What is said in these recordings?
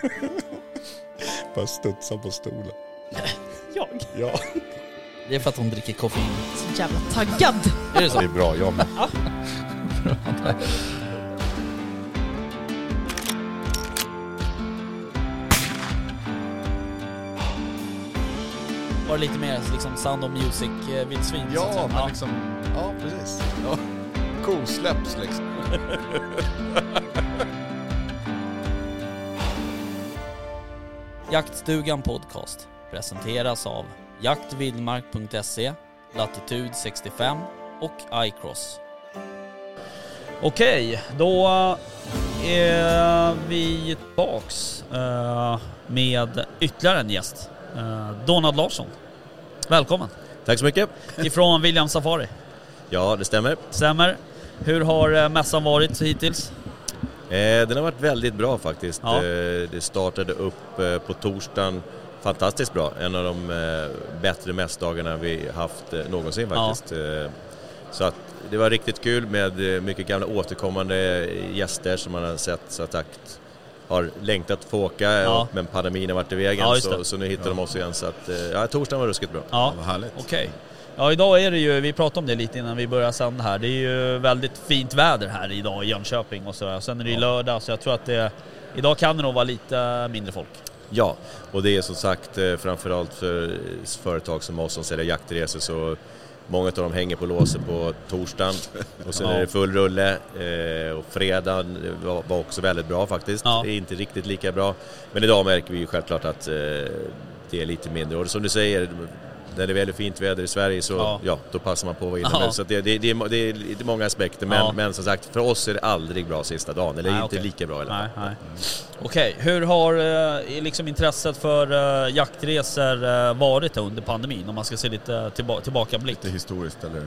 Bara studsa på stolen. Jag? Ja. Det är för att hon dricker koffein. Så jävla taggad. Är det så? Det är bra, jag med. Var det lite mer liksom Sound of Music-vildsvin? att Ja, men liksom, ja precis. Ja. Kosläpps liksom. Jaktstugan Podcast presenteras av jaktvildmark.se, Latitude 65 och iCross. Okej, då är vi tillbaks eh, med ytterligare en gäst. Eh, Donald Larsson. Välkommen! Tack så mycket. Ifrån William Safari. Ja, det stämmer. Stämmer. Hur har eh, mässan varit hittills? Eh, den har varit väldigt bra faktiskt. Ja. Eh, det startade upp eh, på torsdagen fantastiskt bra. En av de bättre mässdagarna vi haft någonsin Ja. faktiskt. Eh, så att det var riktigt kul med mycket gamla återkommande gäster som man har sett så att sagt har längtat att få åka Ja. och, men pandemin har varit i vägen Ja, så, så nu hittar de oss igen så att ja, torsdagen var ruskigt bra. Ja, Vad härligt. okej. Ja, idag är det ju, vi pratade om det lite innan vi började sända här, det är ju väldigt fint väder här idag i Jönköping och sådär. Sen är det ju lördag så jag tror att det, idag kan det nog vara lite mindre folk. Ja, och det är som sagt eh, framförallt för företag som oss som säljer jaktresor så många av dem hänger på låset på torsdagen och sen Ja. är det full rulle eh, och fredagen var, också väldigt bra faktiskt. Ja. Det är inte riktigt lika bra. Men idag märker vi ju självklart att eh, det är lite mindre och som du säger när det är väldigt fint väder i Sverige så Ja. ja, då passar man på att vara inomhus. Ja. Så att det, det, det, är, det är lite många aspekter men, Ja. men som sagt för oss är det aldrig bra sista dagen, eller Nej, inte okej. lika bra i alla fall. Nej, nej. Okej, hur har eh, liksom intresset för eh, jaktresor eh, varit under pandemin? Om man ska se lite tillba tillbakablick. Lite historiskt eller?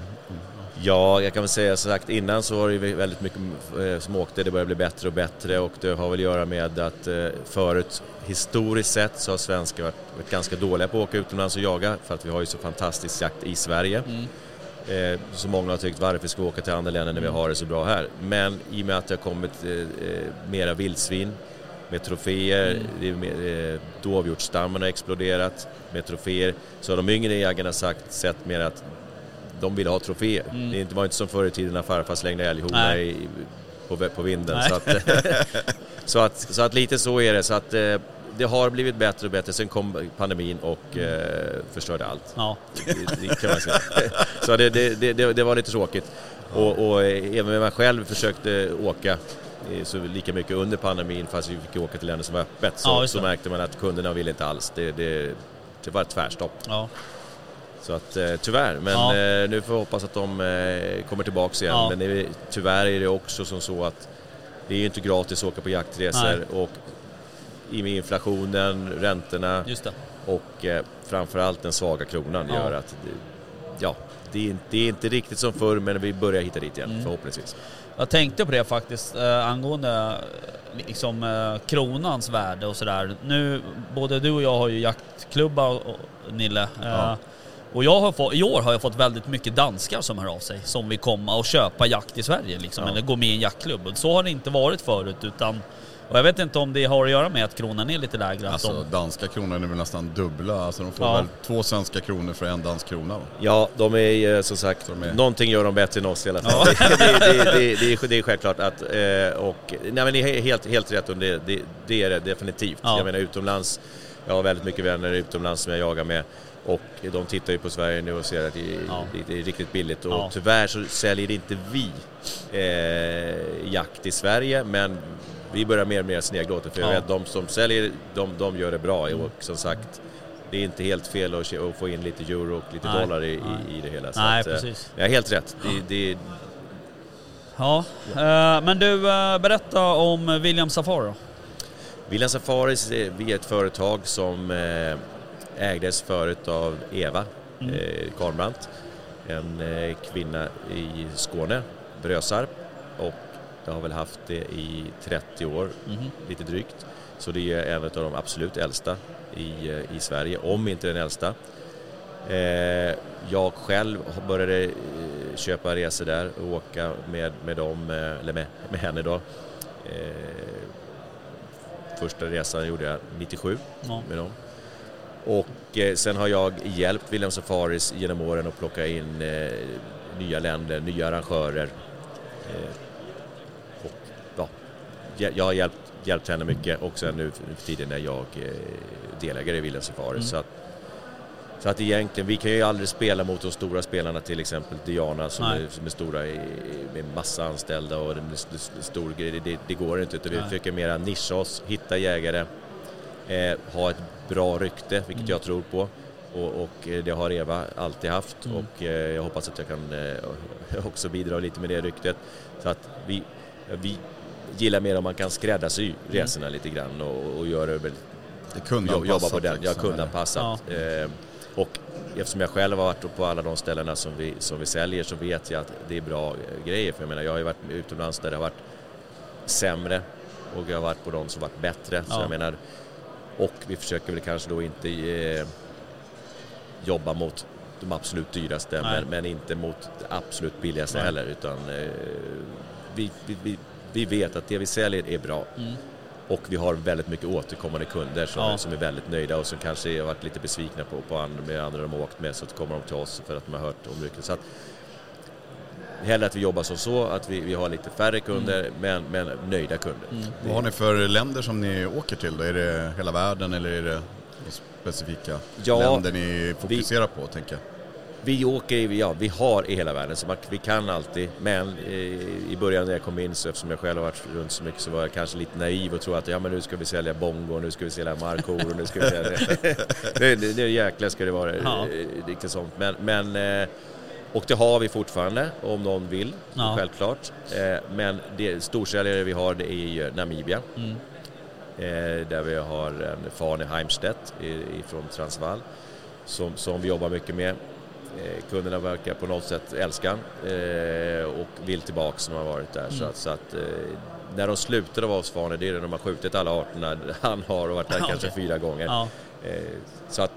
Ja, jag kan väl säga som sagt innan så var det väldigt mycket eh, som åkte, det börjar bli bättre och bättre och det har väl att göra med att eh, förut historiskt sett så har svenskar varit, ganska dåliga på att åka utomlands och jaga för att vi har ju så fantastisk jakt i Sverige. Mm. Eh, så många har tyckt varför ska vi åka till andra länder när vi har det så bra här. Men i och med att det har kommit mera vildsvin med troféer, Mm. dovhjortsstammen har exploderat med troféer, så har de yngre jägarna sagt, sett mer att de vill ha troféer. Mm. Det inte- var inte som förr i tiden när farfar slängde älghorna på, på vinden. Så att, så, att, så att lite så är det. Så att, eh, det har blivit bättre och bättre. Sen kom pandemin och eh, förstörde allt. Ja, Det, det kan man säga. Så det, det, det, det, var lite tråkigt. Och, och eh, även jag själv försökte åka eh, så lika mycket under pandemin fast vi fick åka till länder som var öppet så, Ja, så märkte man att kunderna ville inte alls. Det, det, det var ett tvärstopp. ja. Så att eh, tyvärr, men Ja. eh, nu får vi hoppas att de eh, kommer tillbaks igen. Ja. Men är- tyvärr är det också som så att det är ju inte gratis att åka på jaktresor och i med inflationen, räntorna och framförallt den svaga kronan Ja. gör att det, ja, det är, inte, det är inte riktigt som förr men vi börjar hitta dit igen Mm. förhoppningsvis. Jag tänkte på det faktiskt eh, angående liksom, eh, kronans värde och sådär. Nu, både du och jag har ju jaktklubba och, och, Nille. Eh, Ja. Och jag har fått, i år har jag fått väldigt mycket danskar som hör av sig som vill komma och köpa jakt i Sverige liksom, Ja. eller gå med i en jaktklubb. Och så har det inte varit förut utan och jag vet inte om det har att göra med att kronan är lite lägre. Alltså de, danska kronan är väl nästan dubbla, alltså de får Ja. väl två svenska kronor för en dansk krona va? Ja, de är eh, som sagt, de är- någonting gör de bättre än oss i alla fall. det, det, det, det, det, är, det är självklart att, eh, och, nej men ni är helt, helt rätt om det, det, det är det definitivt. Ja. Jag menar utomlands, jag har väldigt mycket vänner utomlands som jag jagar med och de tittar ju på Sverige nu och ser att det är, Ja. det är riktigt billigt och Ja. tyvärr så säljer inte vi eh, jakt i Sverige men vi börjar mer och mer snegla åt det för jag Ja. vet de som säljer, de, de gör det bra och som sagt det är inte helt fel att, att få in lite euro och lite Nej, dollar i, nej. i, det hela. Så Nej, att, eh, precis. Ja, helt rätt. Det, det, Ja, eh, men du eh, berätta om William Safari då. William Safaris, eh, vi är ett företag som ägdes förut av Eva Mm. eh, Karnbrandt, en eh, kvinna i Skåne, Brösarp och jag har väl haft det i 30 år, Mhm. lite drygt. Så det är en av de absolut äldsta i, eh, i Sverige, om inte den äldsta. Eh, jag själv började eh, köpa resor där och åka med, med dem, eh, eller med, med henne då. Eh, första resan gjorde jag 97 Ja. med dem. Och eh, sen har jag hjälpt William Safaris genom åren att plocka in eh, nya länder, nya arrangörer. Eh, och, ja, jag- har hjälpt, hjälpt henne mycket och sen nu för tiden är jag delägare i William Safaris. Mm. Så, att, så att egentligen, vi kan ju aldrig spela mot de stora spelarna, till exempel Diana som, är, som är stora i, med massa anställda och en stor grej. Det, det går inte utan vi försöker mera nischa oss, hitta jägare, eh, ha ett bra rykte, vilket Mm. jag tror på. Och, och eh, det har Eva alltid haft Mm. och eh, jag hoppas att jag kan eh, också bidra lite med det ryktet. Så att vi, vi gillar mer om man kan skräddarsy Mm. resorna lite grann och, och göra det väl Det är jo- kundanpassat. jobba på den, ja liksom, kundanpassat. Eh, och eftersom jag själv har varit på alla de ställena som vi, som vi säljer så vet jag att det är bra grejer. För jag menar, jag har ju varit utomlands där det har varit sämre och jag har varit på de som varit bättre. Så Ja. jag menar, och vi försöker väl kanske då inte eh, jobba mot de absolut dyraste men, men inte mot det absolut billigaste Nej. heller utan eh, vi, vi, vi, vi vet att det vi säljer är bra. Mm. Och vi har väldigt mycket återkommande kunder som, Ja. som är väldigt nöjda och som kanske har varit lite besvikna på, på andra, med andra de har åkt med så att kommer de till oss för att de har hört om ryktet. Så att, hellre att vi jobbar som så, att vi, vi har lite färre kunder men, men nöjda kunder. Mm. Vad har ni för länder som ni åker till då? Är det hela världen eller är det specifika Ja, länder ni fokuserar på, tänker jag? Vi åker, i- ja vi har i hela världen så man, vi kan alltid men eh, i början när jag kom in så eftersom jag själv har varit runt så mycket så var jag kanske lite naiv och trodde att ja men nu ska vi sälja bongo, nu ska vi sälja markor och nu ska vi sälja det. det, det jäkla ska det vara Ja. eh, riktigt sånt. Men, men eh, och det har vi fortfarande om någon vill, Ja. självklart. Eh, Men det storsäljare vi har det är ju Namibia. Mm. Eh, där vi har en Fane Heimstedt ifrån Transvaal som, som vi jobbar mycket med. Eh, kunderna verkar på något sätt älska och vill tillbaka som har varit där. Så Mm. att, så att, när de slutar vara hos Fane, det är när de har skjutit alla arterna han har och varit där Ja, kanske fyra gånger. Ja. Så att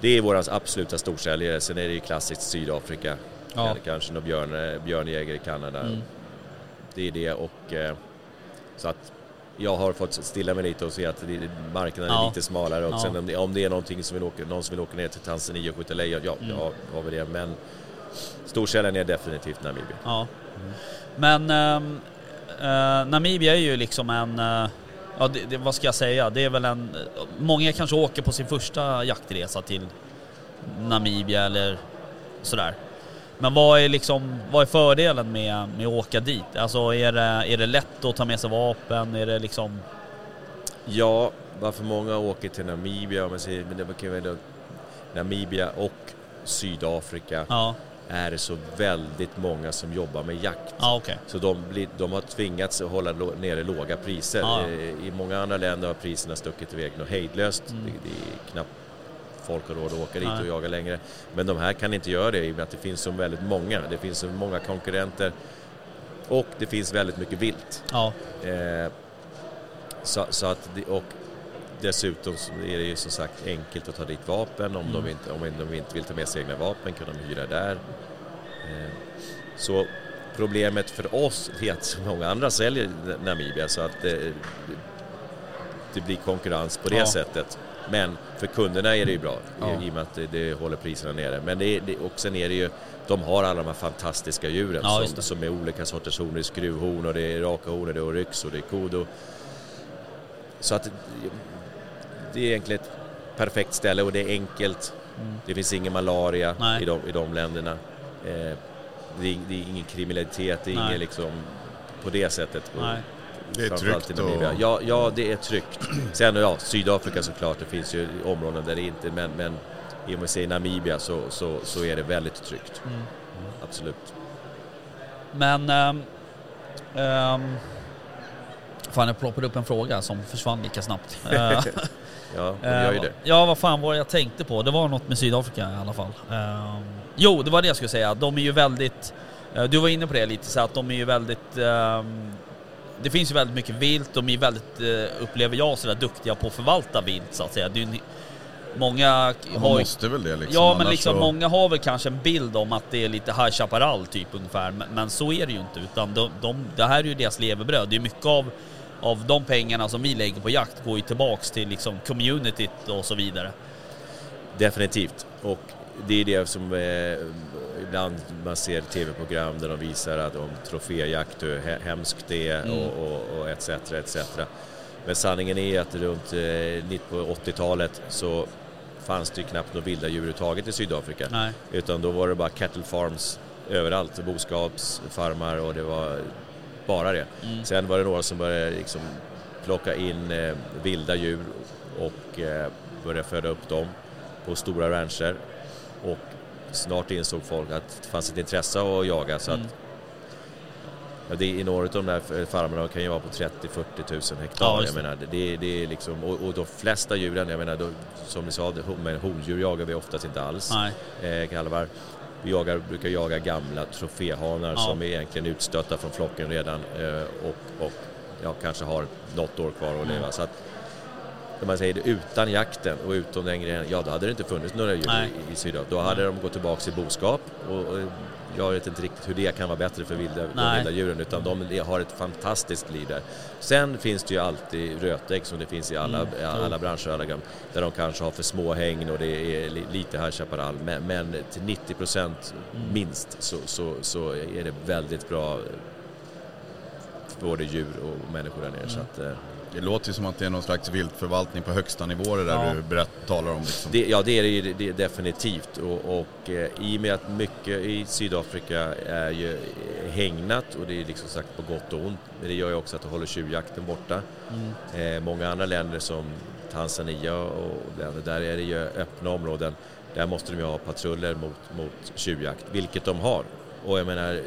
det är vår absoluta storsäljare. Sen är det ju klassiskt Sydafrika, Ja. eller kanske någon björn, björnjägare i Kanada. Mm. Det är det och eh, så att jag har fått stilla mig lite och se att marknaden Ja. är lite smalare och Ja. sen om det, om det är någonting som vill åka, någon som vill åka ner till Tanzania och skjuta lejon, ja, Mm. ja, har vi det. Men storkällan är definitivt Namibia. Ja. Men ehm, eh, Namibia är ju liksom en... eh, ja, det, det, vad ska jag säga? Det är väl en... Många kanske åker på sin första jaktresa till Namibia eller sådär. Men vad är liksom, vad är fördelen med, med att åka dit? Alltså är det, är det lätt att ta med sig vapen? Är det liksom... Ja, varför många åker till Namibia, men det kan vara Namibia och Sydafrika Ja, är det så väldigt många som jobbar med jakt. ja okej. Så de, blir, de har tvingats att hålla nere låga priser. Ja. Eh, I många andra länder har priserna stuckit iväg något hejdlöst. Mm. Det, det är knappt folk har råd att åka dit och jaga längre. Men de här kan inte göra det i och med att det finns så väldigt många. Det finns så många konkurrenter och det finns väldigt mycket vilt. Ja, Eh, så, så att och dessutom så är det ju som sagt enkelt att ta dit vapen. Om, Mm. de, inte, om de inte vill ta med sig egna vapen kan de hyra där. Eh, så problemet för oss är att så många andra säljer Namibia så att det, det blir konkurrens på det Ja. sättet. Men för kunderna är det ju bra Ja. i och med att det, det håller priserna nere. Men det, det, och sen är det ju, de har alla de här fantastiska djuren Ja, som, som är olika sorters horn. Det är skruvhorn och det är raka horn och det är oryx och det är kodo. Så att det är egentligen ett perfekt ställe och det är enkelt. Mm. Det finns ingen malaria Nej. i de, i de länderna. Eh, det, är, det är ingen kriminalitet, det är Nej. ingen liksom på det sättet. Nej. Det är tryggt i Namibia. och... Ja, ja, det är tryggt. Sen ja, Sydafrika såklart, det finns ju områden där det inte, men, men i och med säga Namibia så, så, så är det väldigt tryggt. Mm. Absolut. Men... ehm, ehm, fan, jag ploppade upp en fråga som försvann lika snabbt. Eh, Ja, de gör ju Eh, det. Ja, vad fan var det jag tänkte på? Det var något med Sydafrika i alla fall. Ehm, jo, det var det jag skulle säga. De är ju väldigt... eh, du var inne på det lite, så att de är ju väldigt... det finns ju väldigt mycket vilt. De är väldigt, uh, upplever jag, sådär duktiga på att förvalta vilt så att säga. Det är många Man har ju... måste väl det liksom. Ja, men liksom så- många har väl kanske en bild om att det är lite High Chaparral typ ungefär, men, men så är det ju inte. Utan de, de, det här är ju deras levebröd. Det är mycket av av de pengarna som vi lägger på jakt går ju tillbaks till liksom communityt och så vidare. Definitivt. Och det är det som eh, ibland man ser tv-program där de visar att om troféjakt, hur he- hemskt det är Mm. och, och, och etc. etc. Men sanningen är att runt eh, på 80-talet så fanns det ju knappt några vilda djur överhuvudtaget i Sydafrika. Nej. Utan då var det bara cattle farms överallt, boskapsfarmar och det var bara det. Mm. Sen var det några som började liksom plocka in eh, vilda djur och eh, började föda upp dem på stora rancher. Och snart insåg folk att det fanns ett intresse att jaga så att Mm. ja, det, i några av de där farmarna kan ju vara på 30-40 tusen hektar. Ja, jag menar, det, det är liksom, och, och de flesta djuren, jag menar, då, som ni sa, det- men hondjur jagar vi oftast inte alls Nej. eh, kalvar. Vi jagar, brukar jaga gamla troféhanar Ja. som är egentligen utstötta från flocken redan eh, och, och ja, kanske har något år kvar att leva. Mm. Så att, när man säger det, utan jakten och utan den grejen, ja då hade det inte funnits några djur Nej. i, i Sydafrika. Då hade de gått tillbaka till boskap och, och jag vet inte riktigt hur det kan vara bättre för vilda, de vilda djuren utan de har ett fantastiskt liv där. Sen finns det ju alltid rötägg som det finns i alla, Mm, i alla branscher, alla där de kanske har för små hägn och det är li, lite High Chaparral men, men till 90 procent Mm. minst så, så, så är det väldigt bra för både djur och människor där nere. Så Mm. att, eh, Det låter ju som att det är någon slags viltförvaltning på högsta nivå det där Ja. du berätt, talar om. Liksom. Det, ja, det är det, ju- det är definitivt. Och, och eh, i och med att mycket i Sydafrika är ju hägnat och det är liksom sagt på gott och ont. Men det gör ju också att det håller tjuvjakten borta. Mm. Eh, många andra länder som Tanzania och länder, där är det ju öppna områden. Där måste de ju ha patruller mot, mot tjuvjakt, vilket de har. Och jag menar,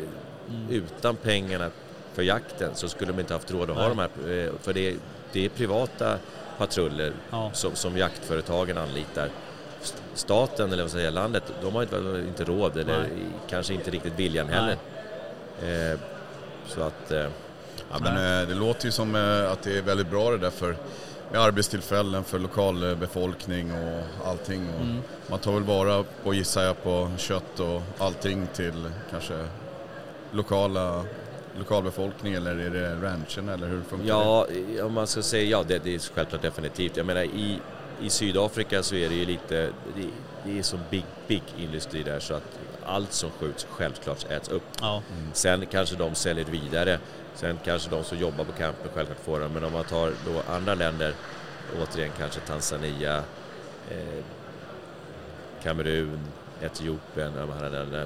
Mm. utan pengarna för jakten så skulle de inte haft råd att ha Nej. de här, eh, för det, är- det är privata patruller Ja. som, som jaktföretagen anlitar. Staten, eller vad säger landet, de har inte, inte råd eller Nej. kanske inte riktigt viljan heller. Eh, så att... Eh, Ja, men, eh, det låter ju som eh, att det är väldigt bra det där för med arbetstillfällen för lokalbefolkning och allting. Och Mm. Man tar väl vara på, gissar jag, på kött och allting till kanske lokala, lokalbefolkning eller är det ranchen eller hur funkar det? Ja, om man ska säga ja, det, det är självklart definitivt. Jag menar i, i Sydafrika så är det ju lite, det, det är som big, big industri där så att allt som skjuts självklart äts upp. Ja. Sen kanske de säljer vidare, sen kanske de som jobbar på campen självklart får den. Men om man tar då andra länder, återigen kanske Tanzania, eh, Kamerun, Etiopien, de här länderna.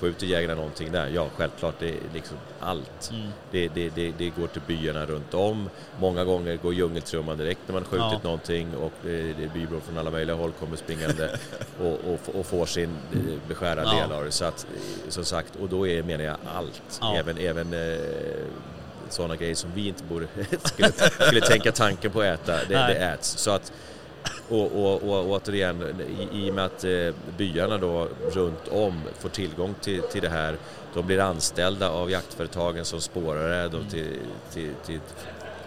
Skjuter jägarna någonting där? Ja, självklart. Det är liksom allt. Mm. Det, det, det, det går till byarna runt om. Många gånger går djungeltrumman direkt när man skjutit Ja. någonting och bybor från alla möjliga håll kommer springande och, och, och får sin eh, beskärda Ja. del av det. Så att, eh, som sagt, och då är, menar jag allt. Ja. Även, även eh, sådana grejer som vi inte borde skulle, skulle tänka tanken på att äta, det, det äts. Så att, och, och, och, och återigen, i, i och med att eh, byarna då runt om får tillgång till, till det här, de blir anställda av jaktföretagen som spårare, då till, till, till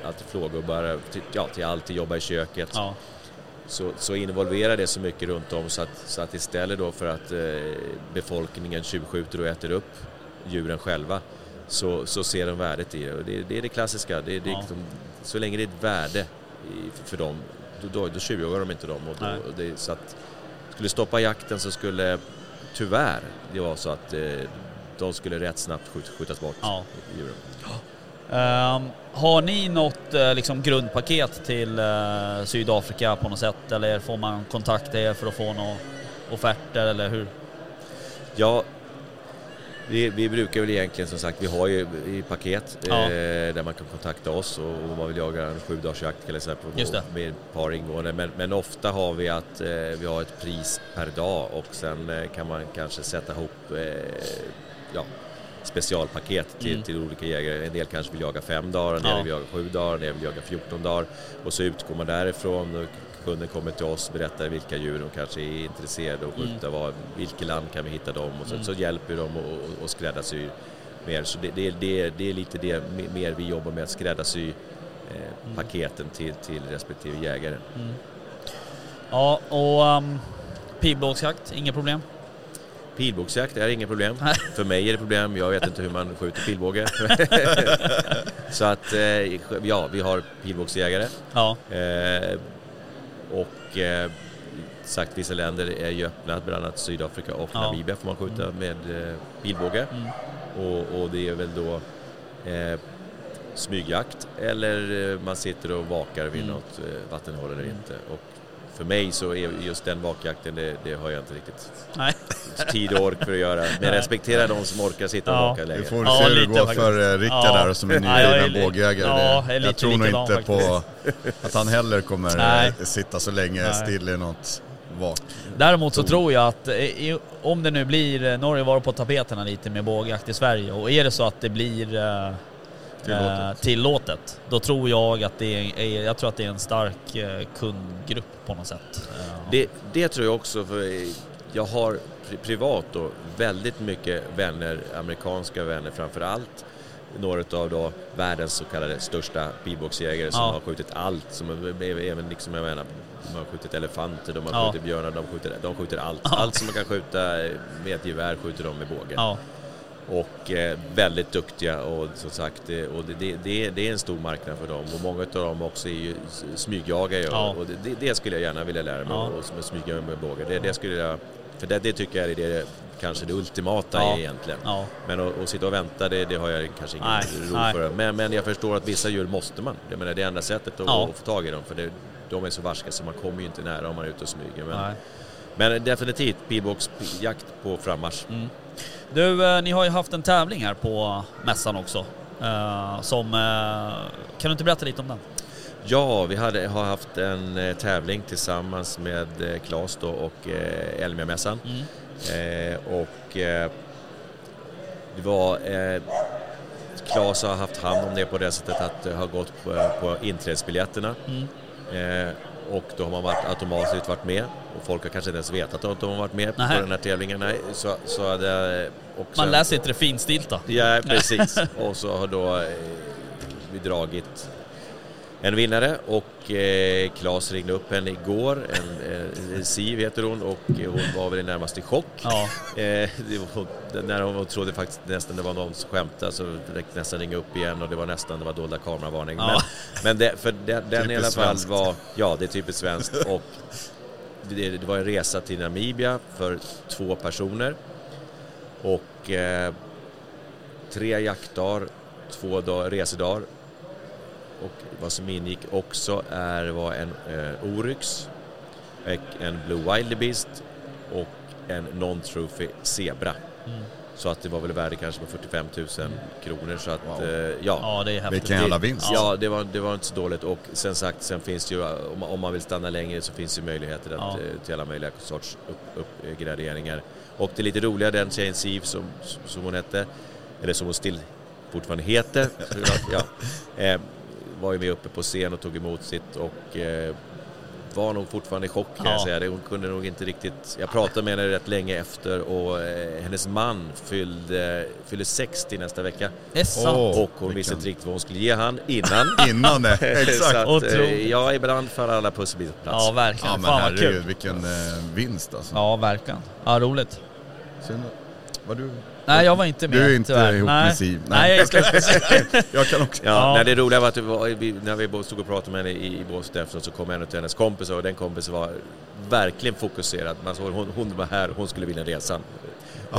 allt till flågubbar, till, ja, till allt, till jobba i köket. Ja. Så, så involverar det så mycket runt om så att, så att istället då för att eh, befolkningen tjuvskjuter och äter upp djuren själva så, så ser de värdet i det. Och det, det är det klassiska. Det, det Ja. liksom, så länge det är ett värde i, för dem, då, då, tjuvjagar de inte dem. Och då, och det, så att skulle stoppa jakten så skulle tyvärr det vara så att eh, de skulle rätt snabbt skjut, skjutas bort, Ja. djuren. Ehm, har ni något eh, liksom, grundpaket till eh, Sydafrika på något sätt eller får man kontakta er för att få några offerter eller hur? Ja, vi, vi brukar väl egentligen som sagt, vi har ju i paket Ja. eh, där man kan kontakta oss och, om man vill jaga en sju dagars jakt till exempel med ett par ingående. Men, men ofta har vi att eh, vi har ett pris per dag och sen eh, kan man kanske sätta ihop eh, ja, specialpaket till, Mm. till olika jägare. En del kanske vill jaga fem dagar, en del Ja. vill jaga sju dagar, en del vill jaga 14 dagar. Och så utgår man därifrån och kunden kommer till oss berättar vilka djur de kanske är intresserade av att skjuta, var, vilket land kan vi hitta dem och så, Mm. så hjälper vi dem och skräddarsyr mer. Så det, det, det, det är lite det me- mer vi jobbar med, att skräddarsy eh, paketen till, till respektive jägare. Mm. Ja, och um, pilbågsjakt, inga problem? Pilbågsjakt är inget problem. För mig är det problem, jag vet inte hur man skjuter pilbåge. Så att, eh, ja, vi har pilbågsjägare. Ja, Eh, och eh, sagt vissa länder är ju öppna, bland annat Sydafrika och Ja. Namibia får man skjuta med eh, pilbåge. Mm. Och, och det är väl då eh, smygjakt eller eh, man sitter och vakar vid Mm. något eh, vattenhål eller inte. Och för mig så är just den vakjakten, det, det har jag inte riktigt nej. Tid och ork för att göra. Men jag Nej. respekterar de som orkar sitta och Ja. Vi längre. får Ja, se hur det går faktiskt. för eh, Rickard Ja. där som är Ja, nybliven li- bågjägare. ja, Det- jag jag lite tror nog inte på att han heller kommer Nej. eh, sitta så länge Nej. still i något vak. Däremot så tror jag att eh, i, om det nu blir, Norge var på tapeterna lite med bågjakt i Sverige och är det så att det blir Tillåtet. tillåtet, då tror jag att det är, jag tror att det är en stark kundgrupp på något sätt. Det, det tror jag också, för jag har pri- privat då väldigt mycket vänner, amerikanska vänner framför allt. Några av då världens så kallade största pilbågsjägare som Ja. har skjutit allt. Som även liksom, jag menar, de har skjutit elefanter, de har Ja. skjutit björnar, de skjuter, de skjuter allt. Ja. Allt som man kan skjuta med ett gevär skjuter de med båge. Ja, Och eh, väldigt duktiga och som sagt, eh, och det, det, det, är, det är en stor marknad för dem. Och många av dem också är ju smygjagare Ja. och det, skulle jag gärna vilja lära mig, Ja. och, smyga med båge. Det, det skulle jag, för det, det tycker jag är det, kanske det ultimata Ja. egentligen. ja, Men att, sitta och vänta, det, det har jag kanske ingen Nej, ro nej. för. Men, men jag förstår att vissa djur måste man. Jag menar, det är enda sättet att, Ja. att få tag i dem. För det, de är så varska så man kommer ju inte nära om man är ute och smyger. Men, nej. men definitivt pilbågsjakt på frammarsch. Mm. Du, eh, ni har ju haft en tävling här på mässan också. Eh, som, eh, kan du inte berätta lite om den? Ja, vi hade, har haft en eh, tävling tillsammans med eh, Claes då och eh, Elmiamässan. Mm. Och det var... Claes har haft hand om det på det sättet att det har gått på, på inträdesbiljetterna. Mm. Eh, och då har man varit, automatiskt varit med. Och folk har kanske inte ens vetat att de har varit med Nähä. på den här tävlingen. Nej, så, så hade och Man läser inte det finstilta. Ja, precis. och så har då vi dragit en vinnare och eh, Claes ringde upp henne igår, en, eh, Siv heter hon och hon var väl i närmaste chock. Ja, Eh, var, när hon trodde faktiskt nästan det var någon som skämtade så direkt nästan ringa upp igen och det var nästan det var dolda kameravarning. Ja. Men, men det, för den, den i alla fall var, ja det är typiskt svenskt och det, det var en resa till Namibia för två personer och eh, tre jaktdagar, två dag, resedagar och vad som ingick också är, var en eh, Oryx, en Blue Wildebeest och en Non-Trophy Zebra. Mm. Så att det var väl värde kanske på 45 000 kronor så att Wow. eh, ja. ja det är. Vilken jävla vinst. Ja, det var, det var inte så dåligt och sen sagt, sen finns det ju, om man, om man vill stanna längre så finns det möjligheter att, Ja. eh, till alla möjliga sorts upp, uppgraderingar. Och det är lite roliga, den tjejen Siv som, som hon hette, eller som hon still fortfarande heter, ja, eh, var ju med uppe på scen och tog emot sitt och eh, var nog fortfarande i chock kan jag Ja. säga. Det- Hon kunde nog inte riktigt... Jag pratade med henne rätt länge efter och eh, hennes man fyllde, fyllde 60 nästa vecka. Åh, och hon visste inte riktigt vad hon skulle ge han innan. Innan det, så exakt. att, Otroligt. eh, ja, ibland faller alla pusselbitar på plats. Ja, verkligen. Ja men Fan herregud, kul. vilken eh, vinst alltså. Ja, verkligen. Ja, roligt. Synd. Var du? Nej, jag var inte med Du är inte tyvärr. ihop Nej. med Siv? Nej, jag är slut. Jag kan också. Ja, Ja. Nej, det roliga var att vi, när vi stod och pratade med henne i, i båset efteråt så kom en av hennes kompisar och den kompisen var verkligen fokuserad. Man såg hon, hon var här, hon skulle vinna resan.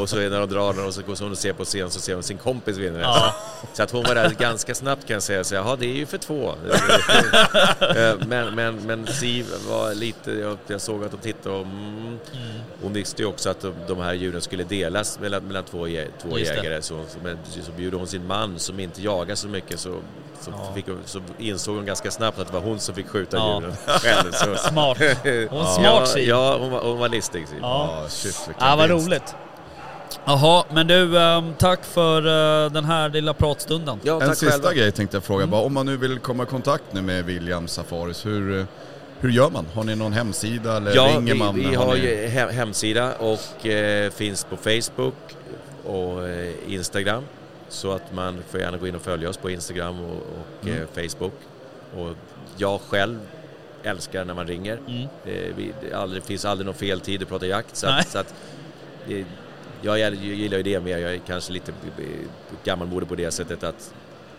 Och så när de drar den och så går hon och ser på scen så ser hon sin kompis vinna resan. Ja. Så att hon var där ganska snabbt kan jag säga. Så jaha, det är ju för två. Eh, men, men, men Siv var lite, jag, jag såg att de tittade och mm, hon visste ju också att de, de här djuren skulle delas mellan, mellan två, två Just jägare. Så, men, så bjöd hon sin man som inte jagar så mycket så, så, Ja. fick, så insåg hon ganska snabbt att det var hon som fick skjuta Ja. djuren själv. Så. Smart. Hon Ja. smart Siv. ja, hon var, hon var listig Siv. Ja. Ja, shit vad roligt. Jaha, men du, ehm, tack för eh, den här lilla pratstunden. Ja, En tack sista själva. grej tänkte jag fråga, Mm. bara, om man nu vill komma i kontakt nu med William Safaris, hur, eh, hur gör man? Har ni någon hemsida eller Ja, ringer vi, man? vi Har har ni- ju he- hemsida och eh, finns på Facebook och eh, Instagram. Så att man får gärna gå in och följa oss på Instagram och, och Mm. eh, Facebook. Och jag själv älskar när man ringer. Mm. Eh, vi, det aldrig, finns aldrig någon fel tid att prata jakt. Så att, så att, det, jag gillar ju det mer. Jag är kanske lite gammalmodig på det sättet att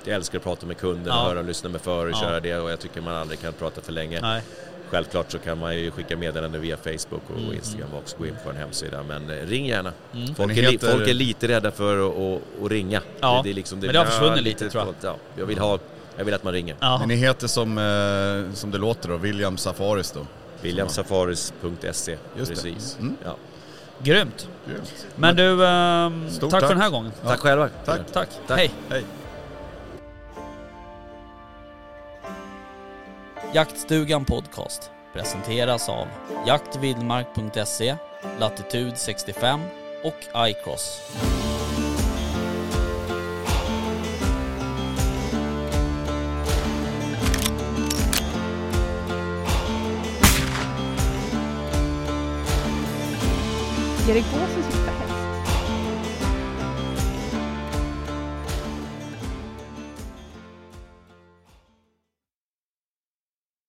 jag älskar att prata med kunden Ja. och höra och lyssna med för och Ja. köra det och jag tycker man aldrig kan prata för länge. Nej. Självklart så kan man ju skicka meddelanden via Facebook och Mm. Instagram och också gå in på en hemsida men eh, ring gärna. Mm. Folk, är, det heter- folk är lite rädda för att, att, att ringa. Ja, det är liksom, men det har ja, försvunnit lite, tror jag. Ja, jag, vill ha, jag vill att man ringer. Ja. Men ni heter som, eh, som det låter då, William Safaris då? Williamsafaris.se. Det. Precis. Mm. Ja. Grymt. Grymt. Men du, ehm, Stort tack, tack. för den här gången. Tack själva. Tack. Tack. Tack. Hej. Hej. Jaktstugan Podcast presenteras av jaktvildmark.se, Latitude 65 och iCross. Il y